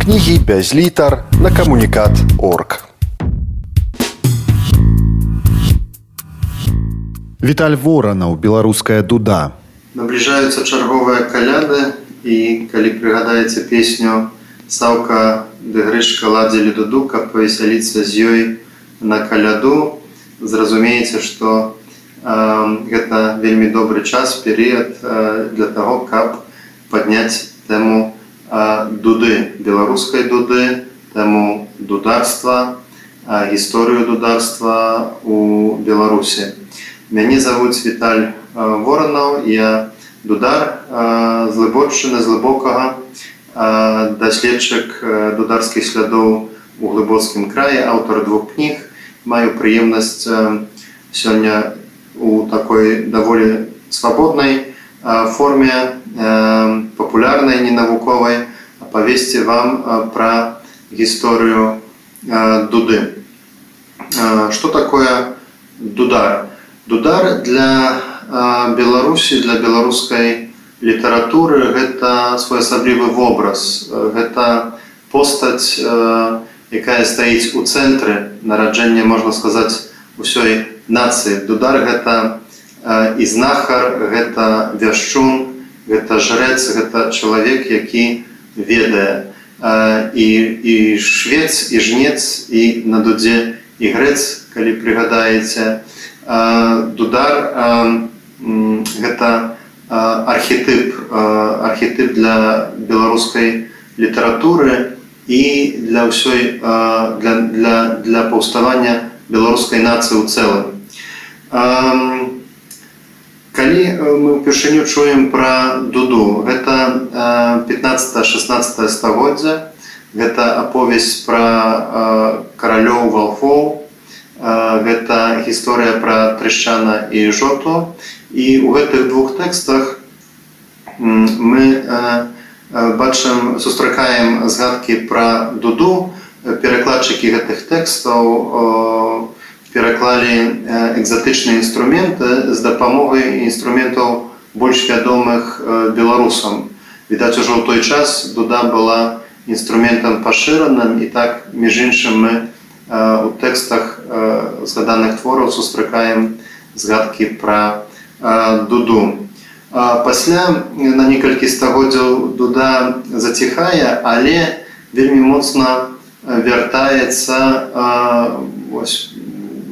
кнігі без літар на камунікат орг. Віталь воранаў беларуская дуда. Набліжаюцца чарговыя каляды і калі прыгадаеце песню Саўка дэгрышка ладзілі дуду, каб павесяліцца з ёй на каляду, зразумееце, што э, гэта вельмі добры час перыяд э, для таго, каб падняць тэму дуды беларускай дуды, тэму дударства, гісторыю дударства у Беларусі. Мяне завуць Віталь Воранаў, я дудар з глыбочыны з глыбокага даследчык дударскіх слядоў у глыбоцкім краі, аўтар двух кніг. Маю прыемнасць сёння у такой даволі свабоднай форме папулярнай ненавуковай павесці вам пра гісторыю дуды. Што такое дудар? Дудар для Беларусі для беларускай літаратуры гэта своеасаблівы вобраз. Гэта постаць, якая стаіць у цэнтры нараджэння можна сказаць усёй нацыі. Дудар гэта і знахар, гэта вяшчун, гэта жрэц, гэта чалавек, які ведае. І, і швец і жнец і на дудзе і грэц, калі прыгадаеце, дудар гэта архетып архетып для беларускай літаратуры і для ўсёй для, для, для паўставання беларускай нацыі ў цэлым. Калі мы ўпершыню чуем пра дуду гэта 15-16 стагоддзя гэта аповесць пра каралёў валфоў. Гэта гісторыя пра трышчана і жоту. І у гэтых двух тэкстах мы бачым сустракаем згадкі пра дуду. Перакладчыкі гэтых тэкстаў пераклалі экзатычныя інструменты з дапамогай інструментаў больш вядомых беларусам відаць ужо ў той час дуда была інструментам пашыраным і так між іншым мы у тэкстах згаданых твораў сустракаем згадкі пра дуду. Пасля на некалькі стагоддзяў дуда заціхае, але вельмі моцна вяртаецца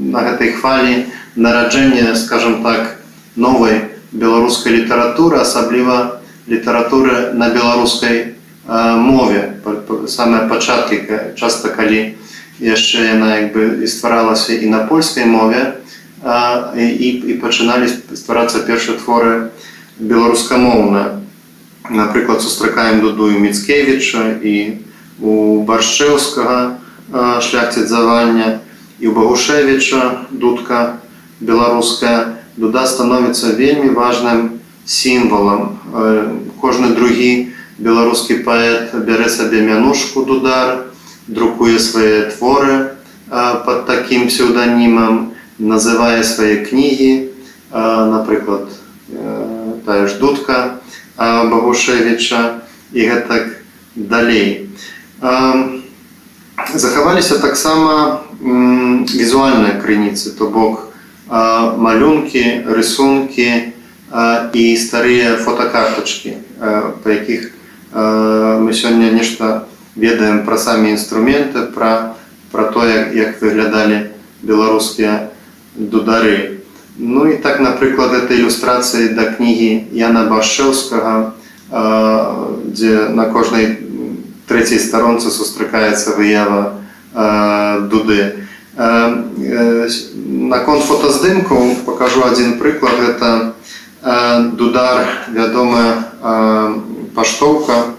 на гэтай хвалі нараджэння, скажем так, новай беларускай літаратуры, асабліва літаратуры на беларускай мове. самыя пачаткі часта калі, яшчэ яна як бы і стваралася і на польскай мове а, і, і пачыналі стварацца першыя творы беларускамоўна напрыклад сустракаем дудую міцкевіча і у баршчэўскага шляхціцавання і у багушевіча дудка беларуская дуда становіцца вельмі важным сімвалам кожны другі беларускі паэт бярэ сабе мянушку дудар друкуе свае творы под таким псеўданімам называе свае кнігі напрыклад тая ж дудка багушевіча і гэтак далей. Захаваліся таксама візуальныя крыніцы то бок малюнкі рысункі і старыя фотокартачкі па якіх мы сёння нешта ведаем пра самі інструменты пра пра то як, як выглядалі беларускія дудары. Ну і так напрыклад этой ілюстрацыі да кнігі яна башэўскага дзе на кожнай трэцяй старонцы сустракаецца выява дуды наконт фотаздымкаў покажу один прыклад это дудар вядомая паштоўка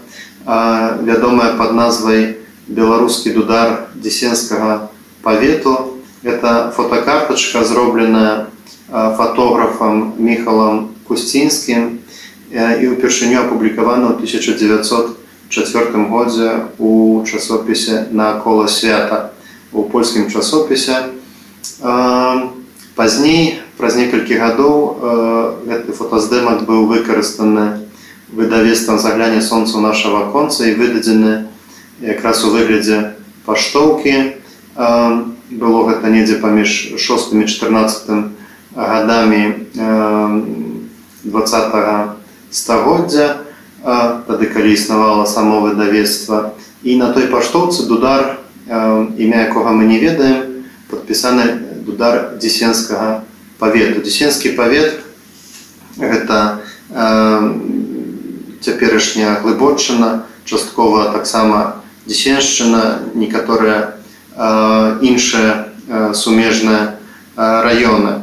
вядомая под назвай беларускі дудар дзесенскага павету это фотокартачка зробленая фотографам міхалам кусцінскім і ўпершыню апублікавана ў 1904 годзе у часопісе на кола свята у польскім часопісе. Пазней праз некалькі гадоў гэты фотаздымак быў выкарыстаны выдавецтвам загляне сонцу нашего конца і выдадзены якраз у выглядзе паштоўкі. Было гэта недзе паміж 6 14 гадамі два стагоддзя тады калі існавала само выдавецтва. І на той паштоўцы дудар імя якога мы не ведаем подпісаны дудар дзесенскага павету. Дзесенскі павет гэта цяперашняя глыбочына часткова таксама дзесеншчына некаторыя іншыя сумежныя раёны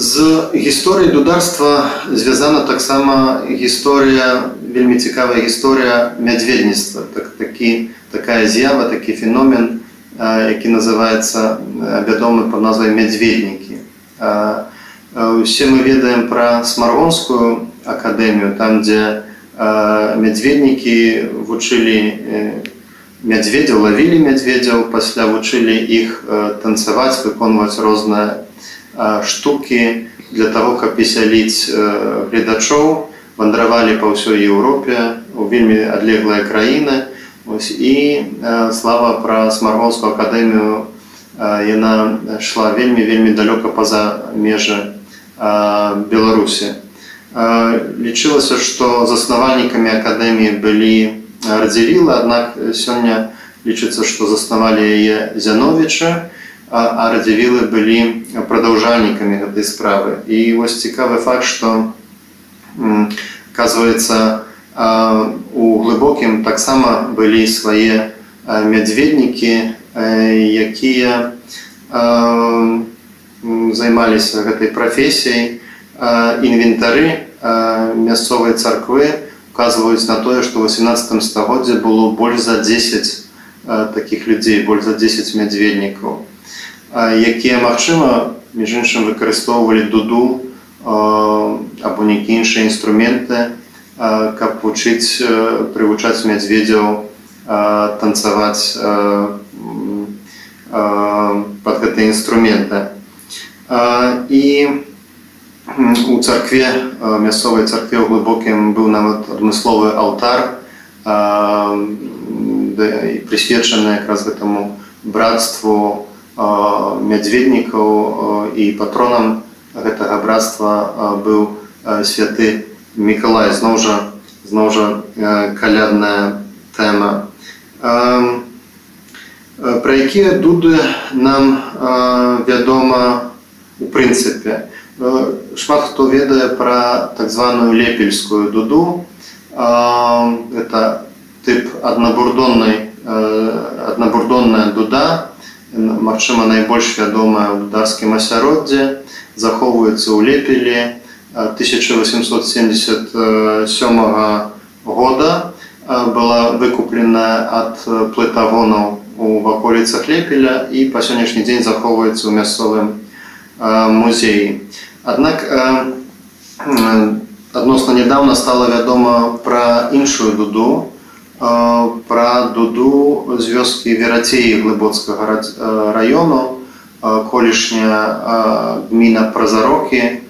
з гісторыі дударства звязана таксама гісторыя вельмі цікавая гісторыя мядзведніцтва. Так такі такая з'ява такі феномен які называется вядомы под назвай мядзведнікі усе мы ведаем пра смаргонскую акадэмію там дзе мядзведнікі вучылі мядзведзяў лавілі мядзведзяў пасля вучылі іх танцаваць выконваць розныя штукі для того каб песяліць гледачоў вандравалі па ўсёй Еўропе. У вельмі адлеглыя краіны ось, і слава пра смаргонскую акадэмію яна шла вельмі вельмі далёка па-за межы беларусі. Лічылася што заснавальнікамі акадэміі былі радзівілы аднак сёння лічыцца што заснавалі яе зяновіча а радзівілы былі прадаўжальнікамі гэтай справы. І вось цікавы факт што оказывается у глыбокім таксама былі свае мядзведнікі якія займаліся гэтай прафесіяй. Інвентары мясцовай царквы указваюць на тое што 18 стагоддзе было больш за 10 таких людзей больш за 10 мядзведнікаў якія магчыма між іншым выкарыстоўвалі дуду або нейкія іншыя інструменты каб вучыць прывучаць мядзведзяў танцаваць под гэтыя інструменты. І у царкве мясцовай царкве ў глыбокім быў нават адмысловы алтар прысвечаны якраз гэтаму братству мядзведнікаў і патронам гэтага братства быў святы Миколай. Зноў жа зноў жа калядная тэма пра якія дуды нам вядома у прынцыпе шмат хто ведае пра так званую лепельскую дуду. Это тып аднабурдоннай аднабурдонная дуда магчыма найбольш вядомая ў дарскім асяроддзе захоўваецца ў лепелі 1877 года была выкуплена ад плытагонаў у ваколіцах лепеля і па сённяшні дзень захоўваецца ў мясцовым музеі. Аднак адносна нядаўна стала вядома пра іншую дуду пра дуду з вёскі верацеі глыбоцкага раёну колішня гміна празарокі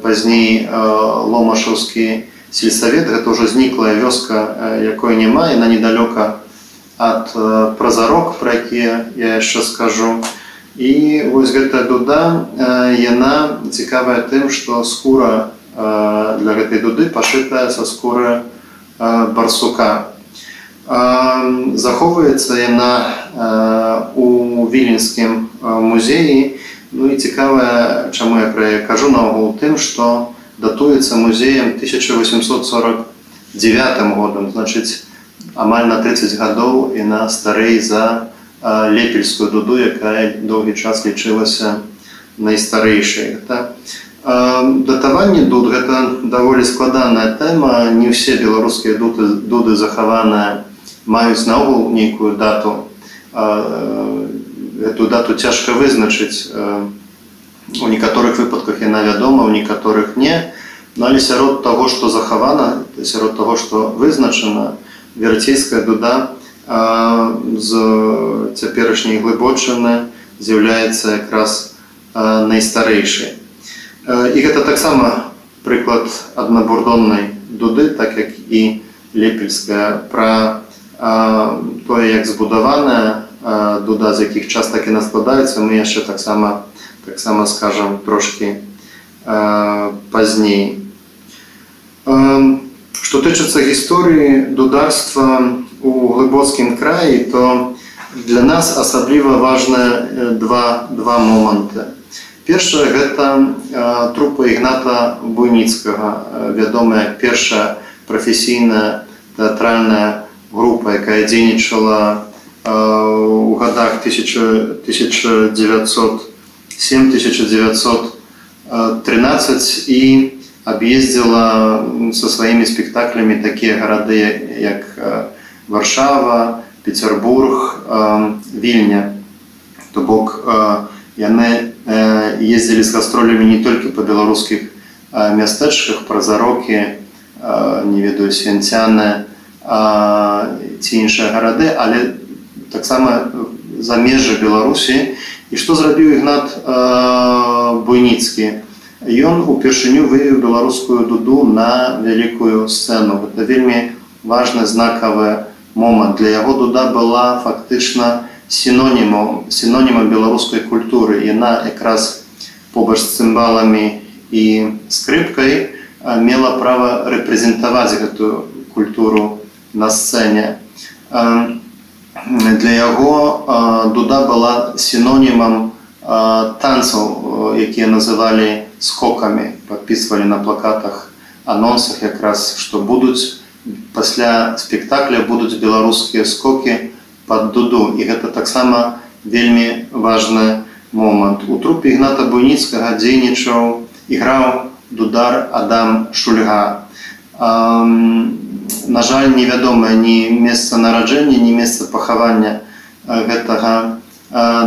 пазней ломашаўскі сельсавет гэта ўжо зніклая вёска якой няма яна недалёка ад празарок пра якія я яшчэ скажу. І вось гэтая дуда яна цікавая тым што скура для гэтай дуды пашытая са скуры барсука захоўваецца яна у віленскім музеі. Ну і цікавая чаму я пра кажу наогул тым што датуецца музеем 1849 годам. Значыць амаль на 30 гадоў і на старэй за лепельскую дуду якая доўгі час лічылася найстарэйшай. Так датаванне дуд гэта даволі складаная тэма. Не ўсе беларускія дуды дуды захаваныя маюць наогул нейкую дату эту дату цяжка вызначыць у некаторых выпадках яна вядома у некаторых не. Но але сярод того что захавана сярод того что вызначана верцейская дуда з цяперашняй глыбочыны з'яўляецца якраз найстарэйшай. І гэта таксама прыклад аднабурдоннай дуды так як і лепельская пра тое як збудаваная дуда з якіх час так і наскладаюцца мы яшчэ таксама таксама скажам трошки пазней што тычыцца гісторыі дударства у глыбоцкім краі то для нас асабліва важна два два моманты першае гэта трупа ігната буйніцкага вядомая першая прафесійная тэатральная група якая дзейнічала у годах 1907 1913 і аб'ездзіла со сваімі спектаклямі такія гарады як варшава петербург вільня. То бок яны ездзілі з гастролямі не толькі па беларускіх мястэчках пра зарокі не ведаю свянцяны ці іншыя гарады але таксама за межы беларусі. І што зрабіў ігнат буйніцкі? Ён упершыню вывеў беларускую дуду на вялікую сцэну. Гэта вельмі важны знакавы момант. Для яго дуда была фактычна сіноніму сіноніма беларускай культуры. Яна якраз побач з цымбаламі і скрыпкай мела права рэпрэзентаваць гэтую культуру на сцэне. Для яго дуда была сінонімам танцаў якія называлі скокамі подписывалі на плакатах анонсах якраз што будуць пасля спектакля будуць беларускія скокі под дуду. І гэта таксама вельмі важны момант. У трупе ігната буйніцкага дзейнічаў іграў дудар адам шульга на жаль невядомае ні месца нараджэння ні месца пахавання гэтага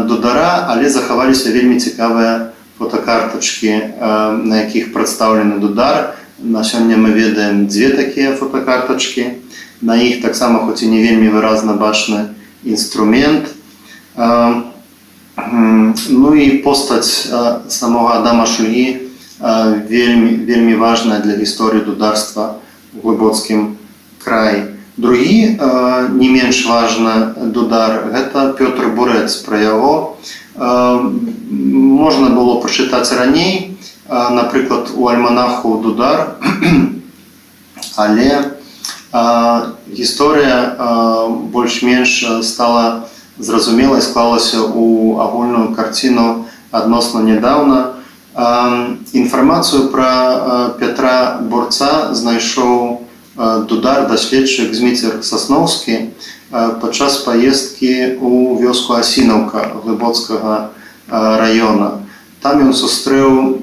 дудара але захаваліся вельмі цікавыя фотокартачки на якіх прадстаўлены дудар. На сёння мы ведаем дзве такія фотокартачки на іх таксама хоць і не вельмі выразна бачны інструмент. Ну і постаць самого адама шульгі вельмі вельмі важная для гісторыі дударства глыбоцкім край другі не менш важна дудар гэта пётр бурэц пра яго можна было прачытаць раней. Напрыклад у альманаху дудар але гісторыя больш-менш стала зразумелай склалася у агульную карціну адносна нядаўна інфармацыю пра пятра борца знайшоў дудар даследчык зміцер сасноўскі падчас паездкі у вёску асінаўка глыбоцкага района там ён сустрэў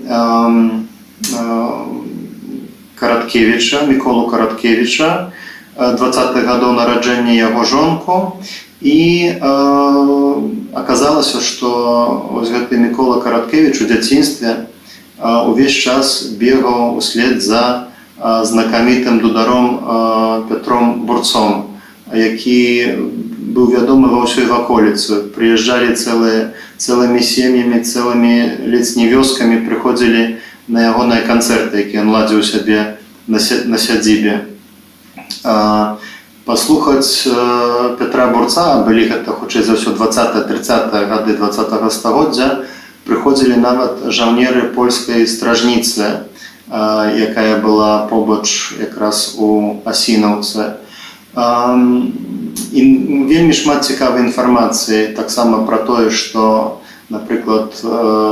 караткевича міколу караткевича 20 гадоў нараджэння яго жонку і э, аказалася што ось гэты мікола караткевич у дзяцінстве э, увесь час бегаў услед за э, знакамітым дударом э, петром бурцом які быў вядомы ва ўсёй ваколіцы прыязджалі цэлыя цэлымі сем'ямі цэлымі ледзь не вёскамі прыходзілі на ягоныя канцэрты які ён ладзіў сябе на сядзібе паслухаць Петра бурца былі гэта хутчэй за ўсё 20 30 гады 20 стагоддзя прыходзілі нават жаўнеры польскай стражніцы якая была побач якраз у асінаўцы. І вельмі шмат цікавай інфармацыі таксама пра тое што напрыклад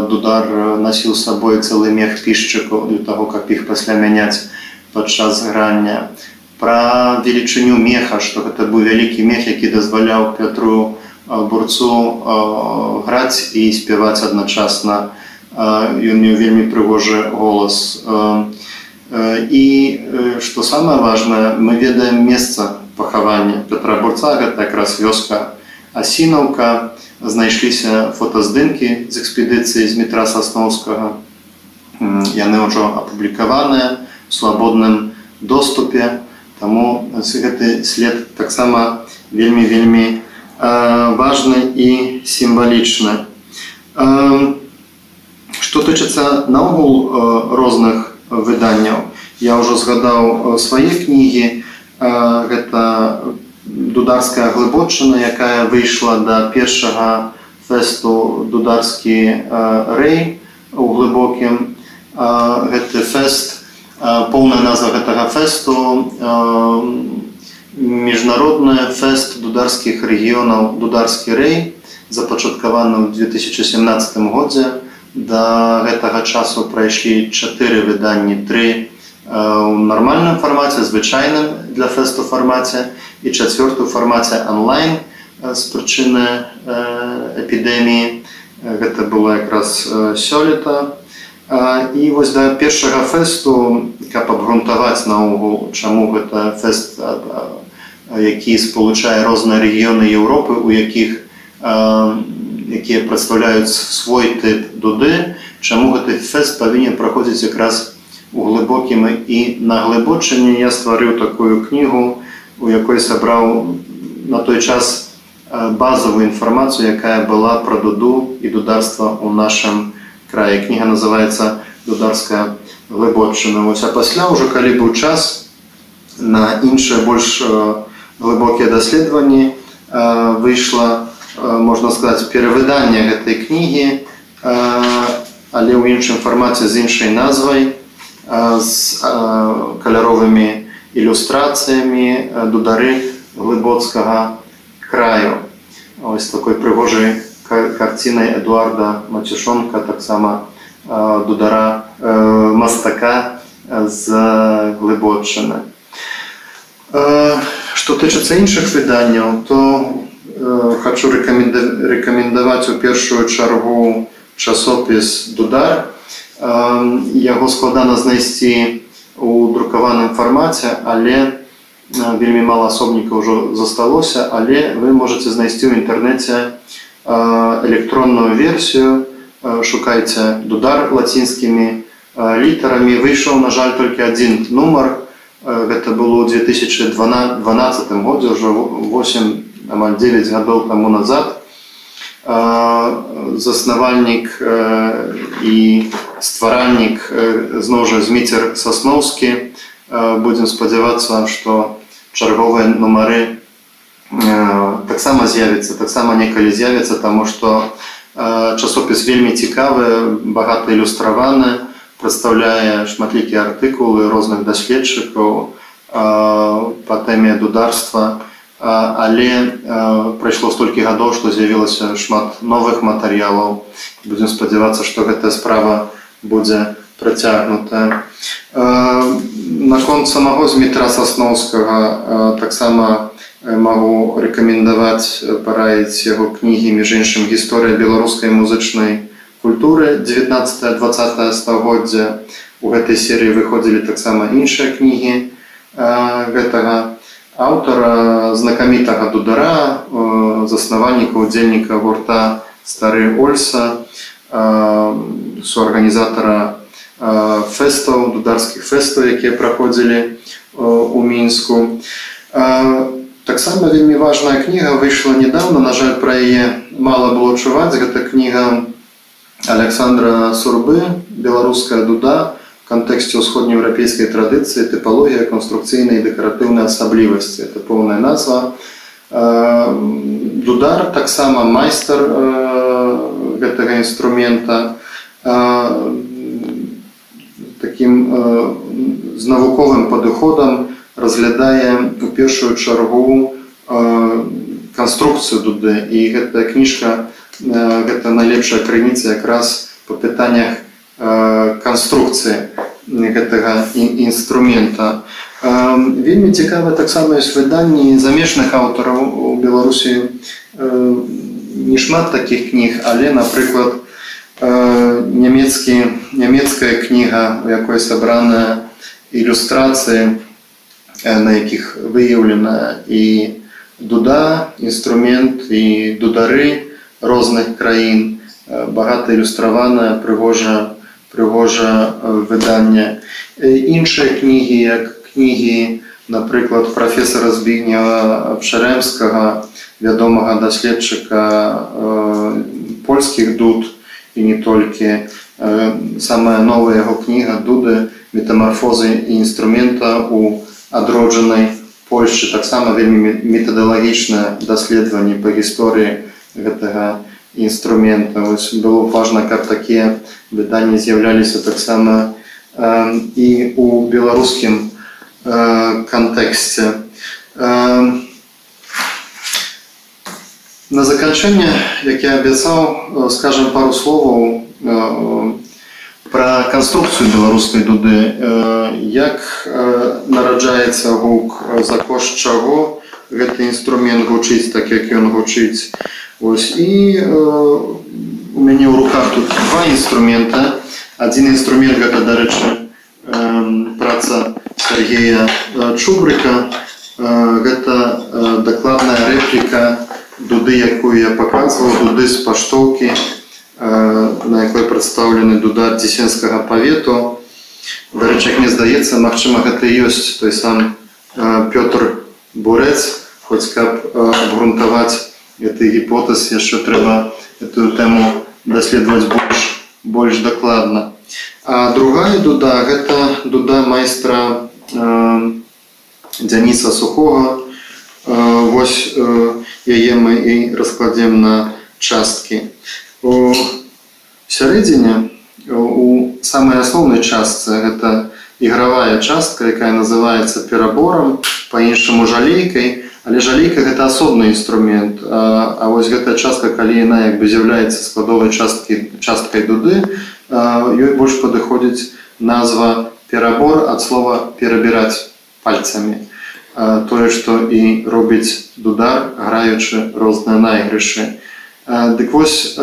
дудар насіў сабой цэлы мех пішчыку для таго каб іх пасля мяняць падчас грання пра велічыню меха што гэта быў вялікі мех які дазваляў пятру бурцу граць і спяваць адначасна. Ён меў вельмі прыгожы голас. І што самае важнае мы ведаем месца пахавання петра бурца гэта якраз вёска асінаўка. Знайшліся фотаздымкі з экспедыцыі з метра сасноўскага. Яны ўжо апублікаваныя свабодным доступе Таму гэты след таксама вельмі вельмі э, важны і сімвалічны. Э, што тычыцца наогул э, розных выданняў я ўжо згадаў свае кнігі гэта дударская глыбочына якая выйшла да першага фэсту дударскі рэй у глыбокім гэты фэст поўная назва гэтага фэсту міжнародная фэст дударскіх рэгіёнаў дударскі рэй запачаткаваны ў 2017 годзе. Да гэтага часу прайшлі чатыры выданні тры у нармальным фармаце звычайным для фэсту фармаце і чацвёртую фармаце онлайн з прычыны эпідэміі. Гэта было якраз сёлета і вось да першага фэсту каб абгрунтаваць наогул чаму гэта фэст які спалучае розныя рэгіёны Еўропы у якіх якія прадстаўляюць свой тып дуды чаму гэты фэст павінен праходзіць якраз у глыбокім і на глыбочанне я стварыў такую кнігу у якой сабраў на той час базовую інфармацыю якая была пра дуду і дударства ў нашым краі. Кніга называется дударская глыбочына вось а пасля ўжо калі быў час на іншыя больш глыбокія даследаванні выйшла можна сказаць перавыданне гэтай кнігі але ў іншым фармаце з іншай назвай з каляровымі ілюстрацыямі дудары глыбоцкага краю ось такой прыгожай карцінай эдуарда мацюшонка таксама дудара мастака з глыбочыны што тычыцца іншых выданняў то хочу рэкамендаваць у першую чаргу часопіс дудар яго складана знайсці у друкаваным фармаце але вельмі мала асобніка ўжо засталося але вы можете знайсці ў інтэрнэце электронную версію шукайце дудар лацінскімі літарамі выйшаў на жаль толькі адзін нумар гэта было ў 2012 годзе ўжо 8 амаль 9 гадоў таму назад. Заснавальнік і стваральнік зноў жа зміцер сасноўскі будзем спадзявацца што чарговыя нумары таксама з'явіцца таксама некалі з'явіцца таму што часопіс вельмі цікавы багата ілюстраваны прадстаўляе шматлікія артыкулы розных даследчыкаў па тэме дударства. Але прайшло столькі гадоў што з'явілася шмат новых матэрыялаў. Будзем спадзявацца што гэтая справа будзе працягнутая наконт самого змітра сасноўскага таксама магу рэкамендаваць параіць яго кнігі між іншым гісторыя беларускай музычнай культуры 19 20 стагоддзя у гэтай серыі выходзілі таксама іншыя кнігі гэтага. Аўтара знакамітага дудара заснавальніка удзельніка гурта стары ольса суарганізатара фэстаў дударскіх фэстаў якія праходзілі у мінску таксама вельмі важная кніга выйшла недавно на жаль пра яе мала было чуваць. Гэта кніга александра сурбы беларуская дуда кантэксце ўсходнееўрапейскай традыцыі тыпалогія канструкцыйнай дэкаратыўнай асаблівасці. Это поўная назва. Дудар таксама майстар гэтага інструмента. Таким з навуковым падыходам разглядае у першую чаргу канструкцыю дуды і гэтая кніжка гэта найлепшая крыніца якраз по пытаннях канструкцыі гэтага інструмента. Вельмі цікава таксама выданні замежных аўтараў у Беларусі. Не шмат такіх кніг, але напрыклад нямецкі нямецкая кніга, у якой сабраная ілюстрацыі, на якіх выяўлена і дуда, інструмент і дудары розных краін, багата ілюстраваная прыгожа прыгожа выданне іншыя кнігі як кнігі напрыклад прафесора збігнева пшарэмскага вядомага даследчыка польскіх дуд і не толькі. Самая новая яго кніга дуды. Метамарфозы і інструмента у адроджанай Польшчы. Таксама вельмі метадалагічнае даследаванне па гісторыі гэтага інструмента. Вось было важна каб такія выданні з'яўляліся таксама э, і у беларускім э, кантэксце. Э, на заканчэнне як я абяцаў скажем пару словаў пра канструкцыю беларускай дуды. Як нараджаецца гук за кошт чаго гэты інструмент гучыць так як ён гучыць? Ось, і у мяне ў руках тут два інструмента. Адзін інструмент гэта дарэчы праца Сергея чубрыка. Гэта дакладная рэпліка дуды якую я паказваў дуды з паштоўкі на якой прадстаўлены дуда дзесенскага павету. Дарэчы як мне здаецца Мачыма гэта ёсць той сам Пётр бурэц. Хоць каб абгрунтаваць гэты гіпотэз яшчэ трэба эту тэму даследаваць больш больш дакладна. А другая дуда гэта дуда майстра э, дзяніса сухога. Э, вось э, яе мы і раскладзем на часткі у сярэдзіне у самай асноўнай частцы гэта ігравая частка якая называется перабором по-іншаму жалейкай. Але жалейка гэта асобны інструмент. А, а вось гэтая частка калі яна як бы з'яўляецца складовай часткі часткай дуды ёй больш падыходзіць назва перабор ад слова перабіраць пальцамі тое што і робіць дудар граючы розныя найгрышы дык вось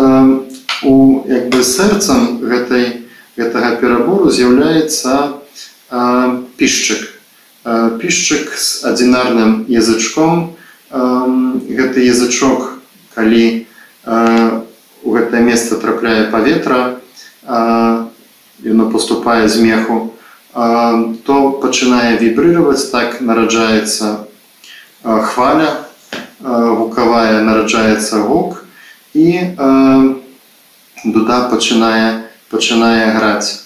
у як бы сэрцам гэтай гэтага перабору з'яўляецца пішчык. Пішчык з адзінарным язычком. Гэты язычок калі у гэтае месца трапляе паветра яно поступае з меху то пачынае вібрыраваць так нараджаецца хваля гукавая нараджаецца гук і дуда пачынае пачынае граць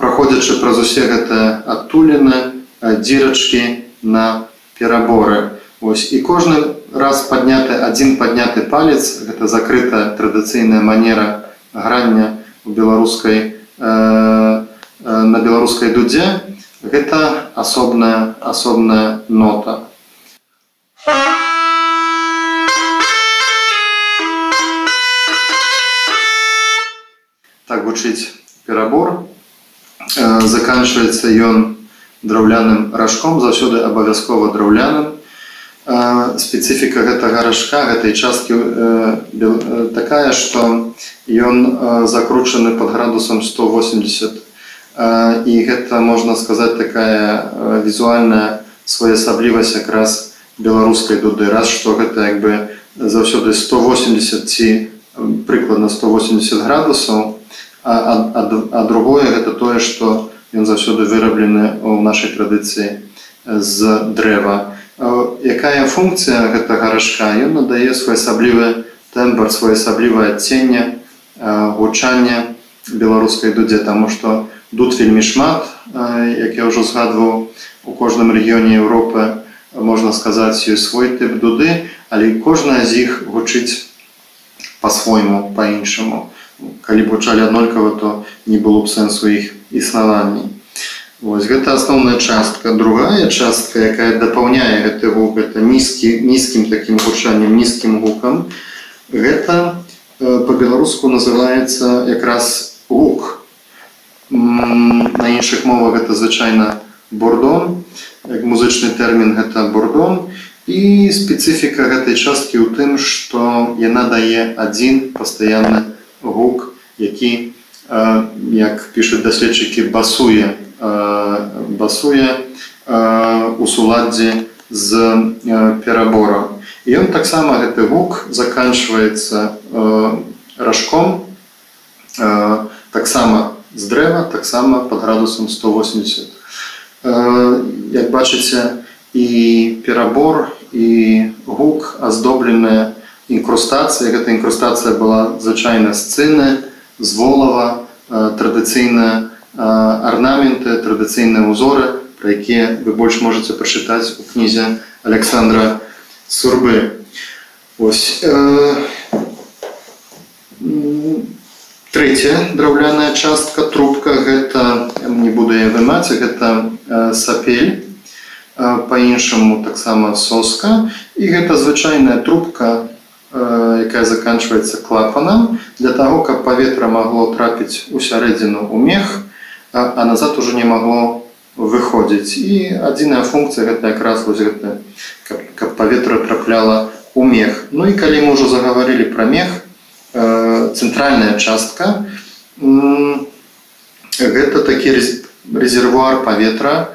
праходзячы праз усе гэтыя адтуліны дзірачкі на пераборы ось. І кожны раз падняты адзін падняты палец гэта закрытая традыцыйная манера грання у беларускай э, э, на беларускай дудзе гэта асобная асобная нота гучыць перабор Э, заканчивается ён драўляным ражком заўсёды абавязкова драўляным э, спецыфіка гэтага ражка гэтай часткі э, такая что ён закручаны под градусам 180 і гэта можна сказаць такая візуальная своеасаблівасць якраз беларускай дуды. Раз что гэта як бы заўсёды 180 ці прыкладна 180 градусаў а, а, а другое гэта тое што ён заўсёды выраблены ў нашай традыцыі з дрэва. Якая функцыя гэтага ражка? Ён надае своеасаблівы тэмбр своеасаблівае адценне гучання беларускай дудзе таму што тут вельмі шмат як я ўжо згадваў у кожным рэгіёне Еўропы можна сказаць ёсць свой тып дуды але кожная з іх гучыць по-свойму по-іншаму калі б гучалі аднолькава то не было б сэнсу іх існаванні Вось гэта асноўная частка. Другая частка якая дапаўняе гэты гук это нізкі нізкім таким гучаннем нізкім гукам. Гэта э, по-беларуску называется якраз гук. На іншых мовах это звычайна бордон як музычны тэрмін гэта бордон і спецыфіка гэтай часткі ў тым што яна дае адзін пастаянны гук які як пішуць даследчыкі басуе басуе у суладдзі з перабором і ён таксама гэты гук заканчваецца ражком таксама з дрэва таксама под градусам 180 як бачыце і перабор і гук аздобленыя інкрустацыя гэта інкрустацыя была звычайна сцэны з волава традыцыйныя арнаменты традыцыйныя ўзоры про якія вы больш можете прачытаць у кнізе александра сурбы. Ось э, третья драўляная частка трубка гэта не буду я вымаць гэта э, сапель э, по-іншаму таксама соска. І гэта звычайная трубка э, якая заканчивается клапанам. Для того каб паветра магло трапіць у сярэдзіну у мех а, назад уже не магло выходзіць. І адзіная функція гэта якраз вось гэта каб, каб паветра трапляла у мех. Ну і калі мы ўжо загаварылі пра мех цэнтральная частка гэта такі резервуар паветра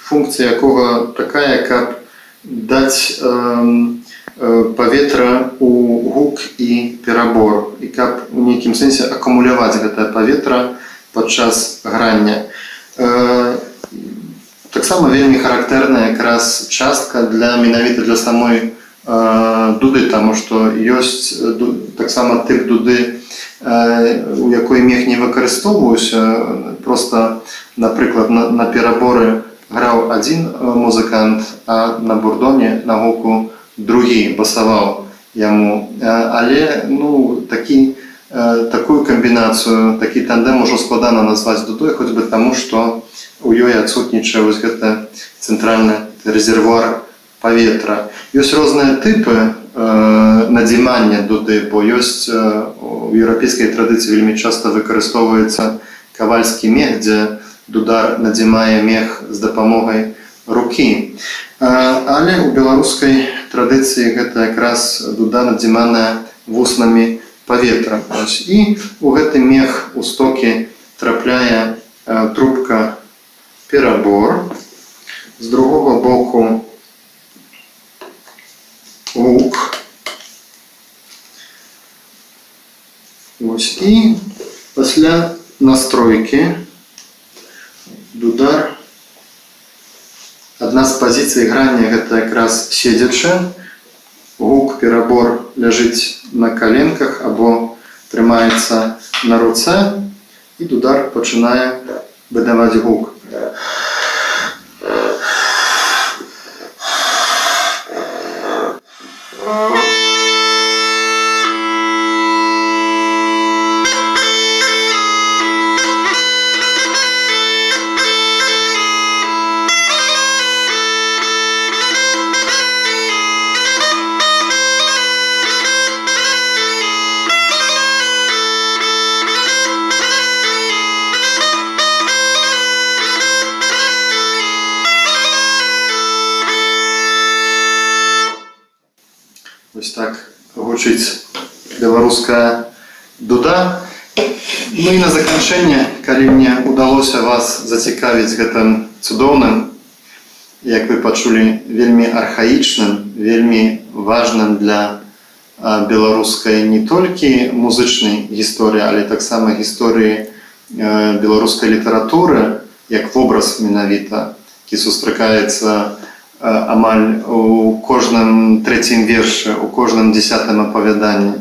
функція якога такая каб даць э, паветра у гук і перабор. І каб у нейкім сэнсе акумуляваць гэтае паветра падчас грання. Э, таксама вельмі характэрная якраз частка для менавіта для самой э, дуды таму што ёсць таксама тып дуды э, у якой мех не выкарыстоўваюся просто напрыклад на, на пераборы граў адзін музыкант а на бурдоне на гуку другі басаваў яму. Але ну такі такую камбінацыю такі тандем ужо складана назваць дудой хоць бы таму што у ёй адсутнічае вось гэта цэнтральны рэзервуар паветра. Ёсць розныя тыпы э, надзімання дуды бо ёсць э, у еўрапейскай традыцыі вельмі часта выкарыстоўваецца кавальскі мех дзе дудар надзімае мех з дапамогай рукі. Э, але у беларускай традыцыі гэта якраз дуда надзіманая вуснамі паветра і у гэты мех у стокі трапляе э, трубка перабор з другого боку лук Ось, і пасля настройки дудар адна з пазіцый грання гэта якраз седзяча гук перабор ляжыць на каленках або трымаецца на руцэ і дудар пачынае выдаваць гук. Вось так гучыць беларуская дуда. Ну і на заканчэнне, калі мне ўдалося вас зацікавіць гэтым цудоўным, як вы пачулі вельмі архаічным, вельмі важным для беларускай не толькі музычнай гісторыі, але таксама гісторыі беларускай літаратуры, як вобраз менавіта, які сустракаецца, амаль у кожным трэцім вершы у кожным десятым апавяданні.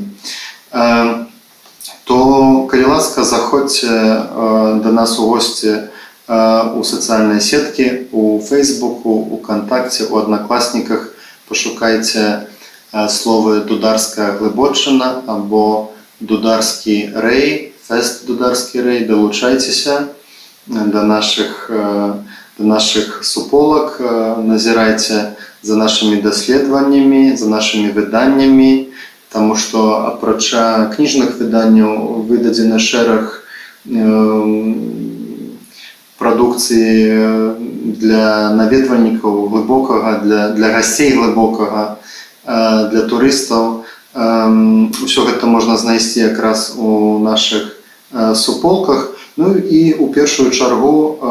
То калі ласка заходзьце да нас у госці у сацыяльнай сеткі у фейсбуку у кантакце у аднакласніках. Пашукайце словы дударская глыбочына або дударскі рэй фэст дударскі рэй далучайцеся да наших у до наших суполак назірайце за нашими даследаваннямі за нашими выданнямі тому что апрача кніжных выданняў выдадзены шэраг прадукцыі для наведвальнікаў глыбокага для для гасцей глыбокага для турыстаў. Ўсё гэта можна знайсці якраз у наших суполках Ну і у першую чаргу э,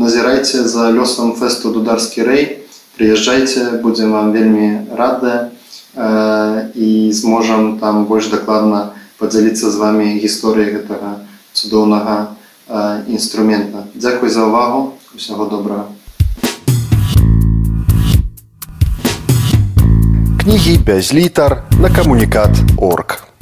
назірайце за лёсам фэсту дударскі рэй прыязджайце будзем вам вельмі рады э, і зможам там больш дакладна падзяліцца з вами гісторыяй гэтага цудоўнага э, інструмента. Дзякуй за ўвагу усяго добрага. Кнігі без літар на камунікат орг